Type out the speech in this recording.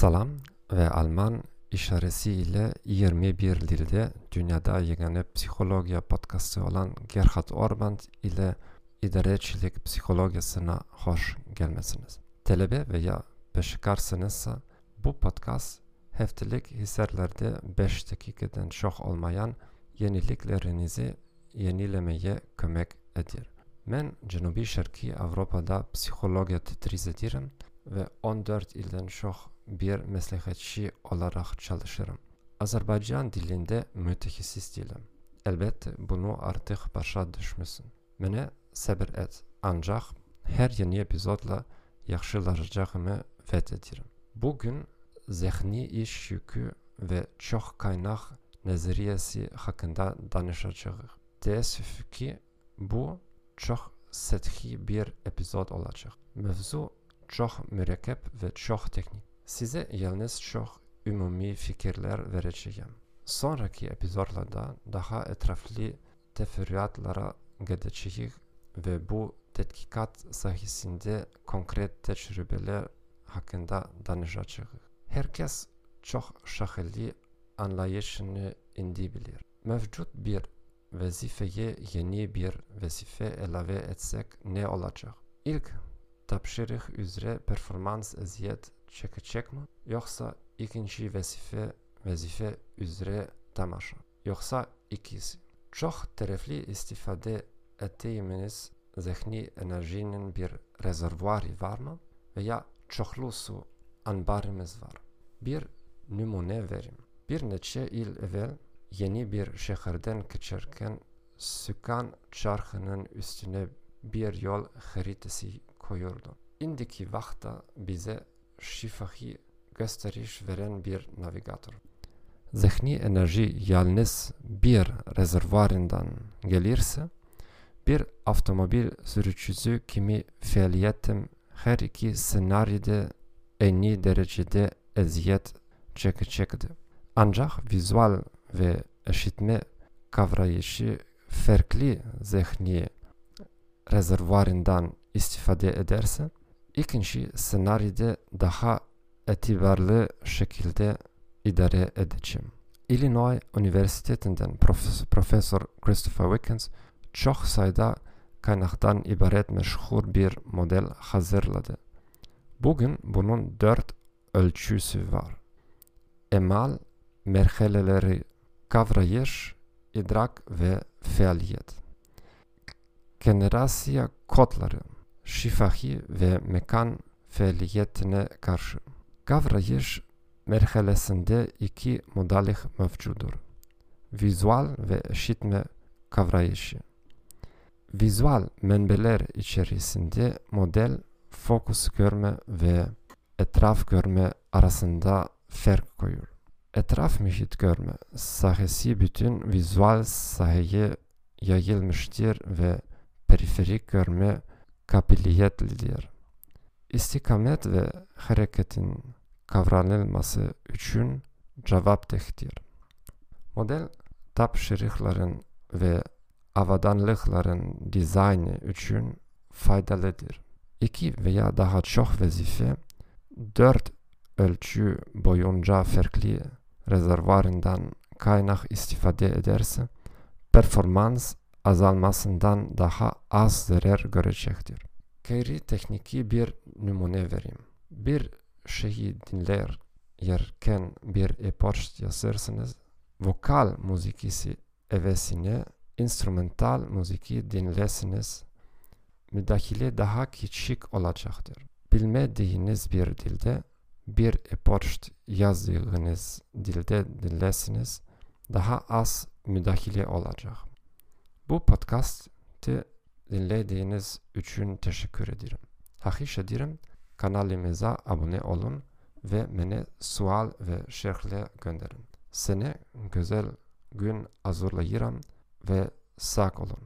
Salam ve Alman işaresi ile 21 dilde dünyada yegane psikoloji podcastı olan Gerhard Orband ile idarecilik psikolojisine hoş gelmesiniz. Talebe veya beşikarsınızsa bu podcast haftalık hisarlarda 5 dakikadan çok olmayan yeniliklerinizi yenilemeye kömek edir. Ben Cenubi Şarkı Avrupa'da psikoloji ederim ve 14 ilden çok bir meslekçi olarak çalışırım. Azerbaycan dilinde mütehassıs değilim. Elbette bunu artık başa düşmüşsün. Bana sabır et. Ancak her yeni epizodla yaxşılaşacağımı vaat ederim. Bugün zihni iş yükü ve çok kaynak nazariyesi hakkında danışacağız. Teessüf ki bu çok sethi bir epizod olacak. Mevzu çok mürekkep ve çok teknik. Size yalnız çok umumi fikirler vereceğim. Sonraki epizodlarda daha etraflı teferruatlara gideceğiz ve bu tetkikat sayesinde konkret tecrübeler hakkında danışacağız. Herkes çok şaheli anlayışını indi. Mevcut bir vazifeye yeni bir vazife ilave etsek ne olacak? İlk tapşırık üzere performans eziyet çekecek mi? Yoksa ikinci vazife vazife üzere tamaşa. Yoksa ikisi. Çok taraflı istifade ettiğimiz zihni enerjinin bir rezervuarı var mı? Veya çoklu su ambarımız var. Bir numune verim. Bir neçe yıl evvel yeni bir şehirden geçerken Sükan çarkının üstüne bir yol haritası koyurdu. İndiki vakta bize şifahi gösteriş veren bir navigatör. Zihni enerji yalnız bir rezervuarından gelirse, bir otomobil sürücüsü kimi faaliyetim her iki senaryoda en derecede eziyet çekecekti. Ancak vizual ve işitme kavrayışı farklı zihni rezervuarından istifade ederse, ikinci senaryoda daha itibarlı şekilde idare edeceğim. Illinois Üniversitesi'nden Prof Profesör Christopher Wickens çok sayıda kaynaktan ibaret meşhur bir model hazırladı. Bugün bunun dört ölçüsü var. Emal, merhaleleri, kavrayış, idrak ve faaliyet. Generasya kodları, şifahi ve mekan faaliyetine karşı. Kavrayış merhalesinde iki modellik mevcuttur. Vizual ve işitme kavrayışı. Vizual menbeler içerisinde model fokus görme ve etraf görme arasında fark koyur. Etraf mühit görme sahesi bütün vizual sahaya yayılmıştır ve periferik görme kabiliyetlidir. İstikamet ve hareketin kavranılması için cevaptehtir. Model tapşırıkların ve avadanlıkların dizaynı için faydalıdır. İki veya daha çok vazife, dört ölçü boyunca farklı rezervuarından kaynak istifade ederse, performans azalmasından daha az zarar görecektir. Gayri tekniki bir numune vereyim. Bir şeyi dinler yerken bir e-post yazarsanız, vokal müzikisi evesine instrumental müziki dinlesiniz, müdahale daha küçük olacaktır. Bilmediğiniz bir dilde bir e-post yazdığınız dilde dinlesiniz, daha az müdahale olacak. Bu podcast'ı dinlediğiniz için teşekkür ederim. Hakiş ederim kanalımıza abone olun ve bana sual ve şerhler gönderin. Seni güzel gün hazırlayırım ve sağ olun.